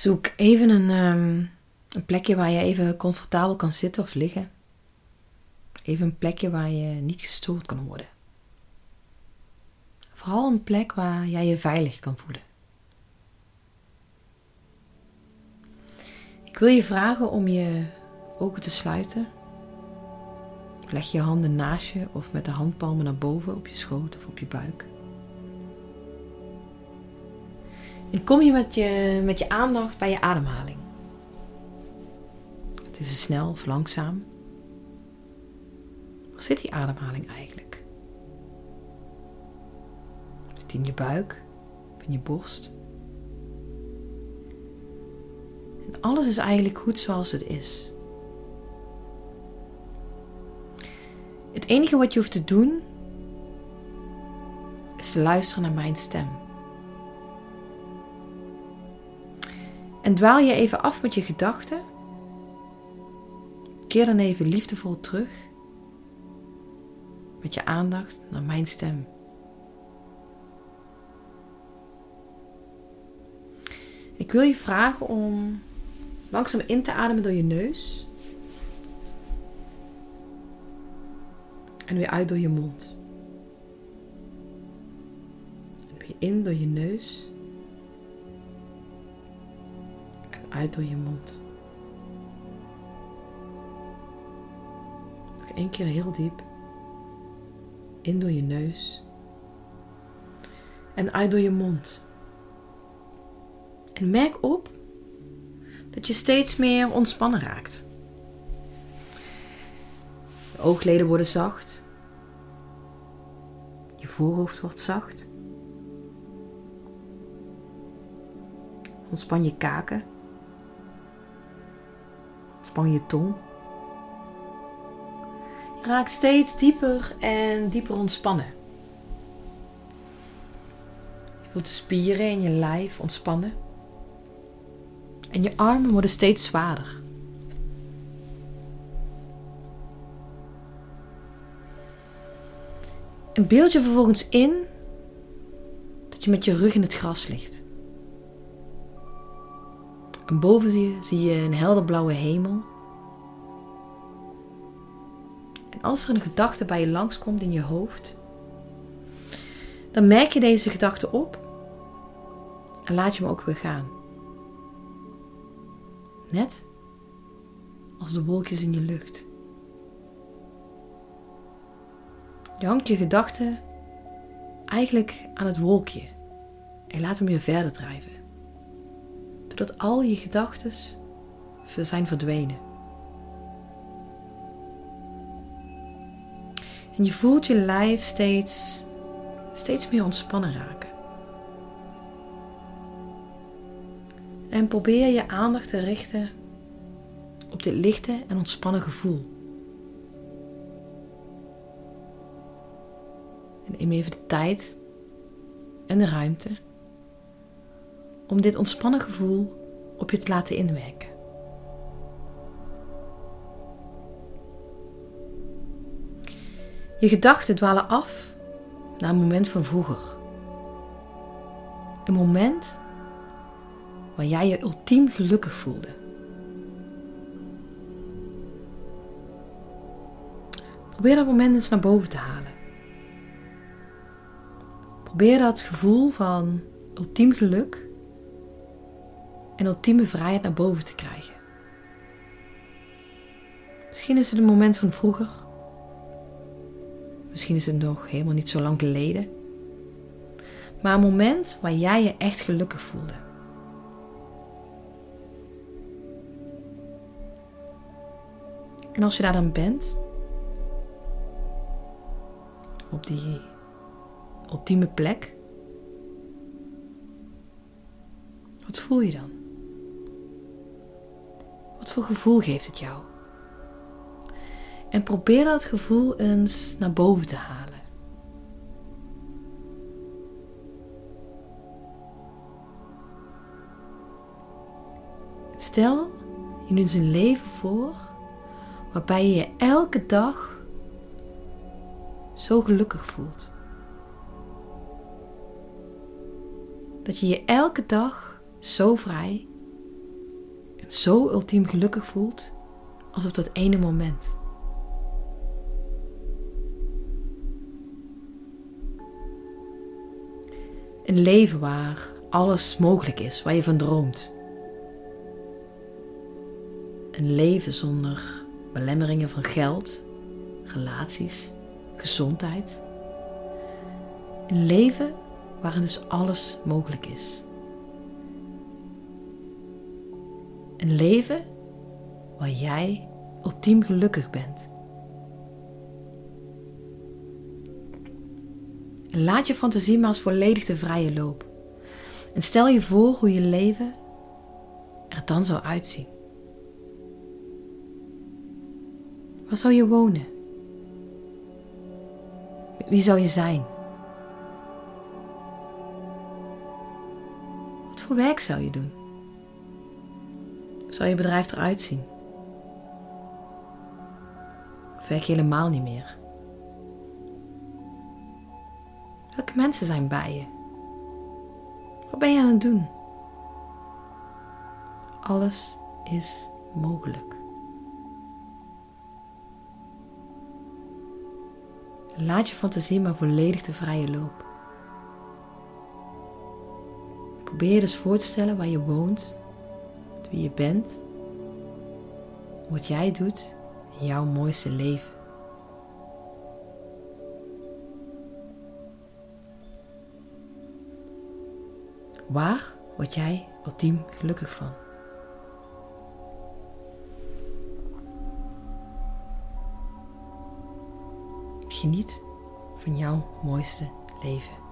Zoek even een, ehm, een plekje waar je even comfortabel kan zitten of liggen. Even een plekje waar je niet gestoord kan worden. Vooral een plek waar jij je veilig kan voelen. Ik wil je vragen om je ogen te sluiten. Leg je handen naast je of met de handpalmen naar boven op je schoot of op je buik. En kom je met je, met je aandacht bij je ademhaling. Het is snel of langzaam. Waar zit die ademhaling eigenlijk? Zit die in je buik of in je borst? En alles is eigenlijk goed zoals het is. Het enige wat je hoeft te doen is te luisteren naar mijn stem. En dwaal je even af met je gedachten. Keer dan even liefdevol terug met je aandacht naar mijn stem. Ik wil je vragen om langzaam in te ademen door je neus. En weer uit door je mond. En weer in door je neus. Uit door je mond. Nog één keer heel diep. In door je neus. En uit door je mond. En merk op dat je steeds meer ontspannen raakt. De oogleden worden zacht. Je voorhoofd wordt zacht. Ontspan je kaken. Ontspan je tong. Je raakt steeds dieper en dieper ontspannen. Je voelt de spieren in je lijf ontspannen. En je armen worden steeds zwaarder. En beeld je vervolgens in dat je met je rug in het gras ligt. En boven je zie je een helderblauwe hemel. En als er een gedachte bij je langskomt in je hoofd, dan merk je deze gedachte op en laat je hem ook weer gaan. Net als de wolkjes in je lucht. Je hangt je gedachten eigenlijk aan het wolkje en laat hem weer verder drijven. Doordat al je gedachten zijn verdwenen. En je voelt je lijf steeds, steeds meer ontspannen raken. En probeer je aandacht te richten op dit lichte en ontspannen gevoel. En neem even de tijd en de ruimte om dit ontspannen gevoel op je te laten inwerken. Je gedachten dwalen af naar een moment van vroeger. Een moment waar jij je ultiem gelukkig voelde. Probeer dat moment eens naar boven te halen. Probeer dat gevoel van ultiem geluk en ultieme vrijheid naar boven te krijgen. Misschien is het een moment van vroeger. Misschien is het nog helemaal niet zo lang geleden. Maar een moment waar jij je echt gelukkig voelde. En als je daar dan bent, op die ultieme plek, wat voel je dan? Wat voor gevoel geeft het jou? En probeer dat gevoel eens naar boven te halen. Stel je nu eens een leven voor waarbij je je elke dag zo gelukkig voelt. Dat je je elke dag zo vrij zo ultiem gelukkig voelt als op dat ene moment. Een leven waar alles mogelijk is, waar je van droomt. Een leven zonder belemmeringen van geld, relaties, gezondheid. Een leven waarin dus alles mogelijk is. Een leven waar jij ultiem gelukkig bent. laat je fantasie maar eens volledig de vrije loop. En stel je voor hoe je leven er dan zou uitzien. Waar zou je wonen? Wie zou je zijn? Wat voor werk zou je doen? Zou je bedrijf eruit zien? Of werk je helemaal niet meer? Welke mensen zijn bij je? Wat ben je aan het doen? Alles is mogelijk. Laat je fantasie maar volledig de vrije loop. Probeer je dus voor te stellen waar je woont, wie je bent, wat jij doet in jouw mooiste leven. Waar word jij ultiem gelukkig van? Geniet van jouw mooiste leven.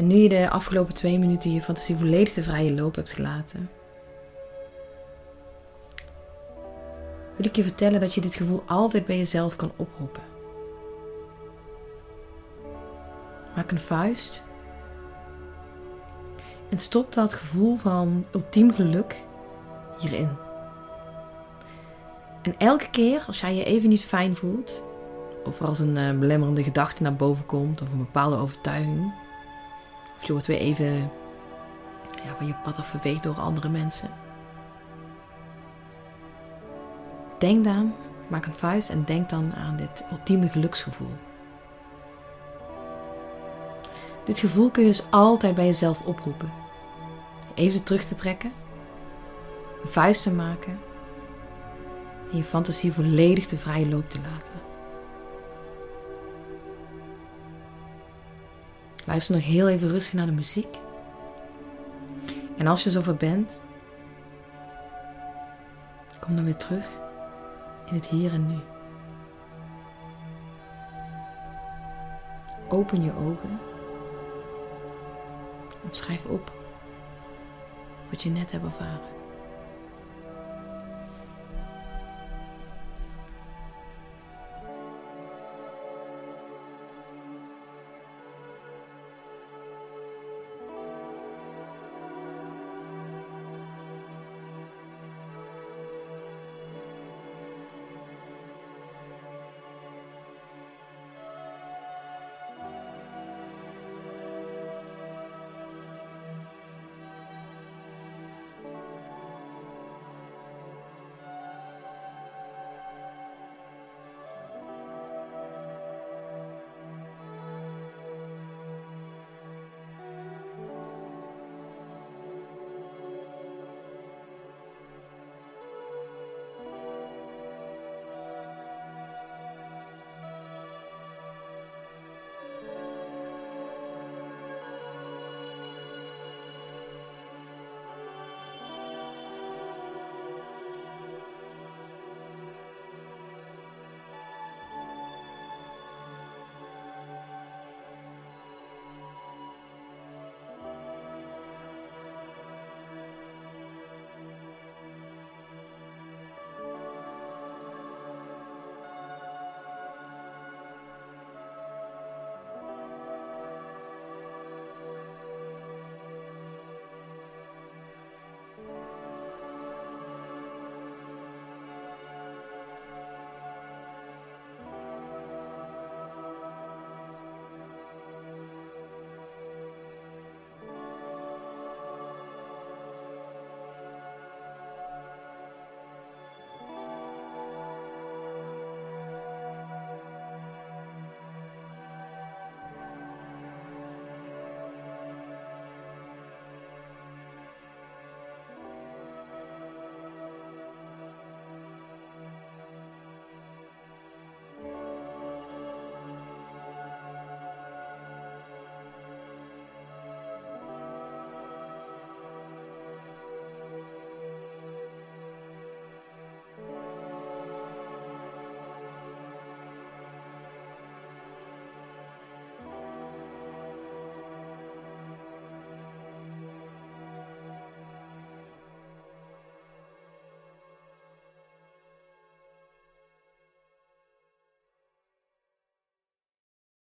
En nu je de afgelopen twee minuten je fantasie volledig de vrije loop hebt gelaten, wil ik je vertellen dat je dit gevoel altijd bij jezelf kan oproepen. Maak een vuist en stop dat gevoel van ultiem geluk hierin. En elke keer als jij je even niet fijn voelt, of als een uh, belemmerende gedachte naar boven komt, of een bepaalde overtuiging, of je wordt weer even ja, van je pad afgeveegd door andere mensen. Denk dan, maak een vuist en denk dan aan dit ultieme geluksgevoel. Dit gevoel kun je dus altijd bij jezelf oproepen. Even terug te trekken, een vuist te maken en je fantasie volledig de vrije loop te laten. Luister nog heel even rustig naar de muziek. En als je zover bent, kom dan weer terug in het hier en nu. Open je ogen en schrijf op wat je net hebt ervaren.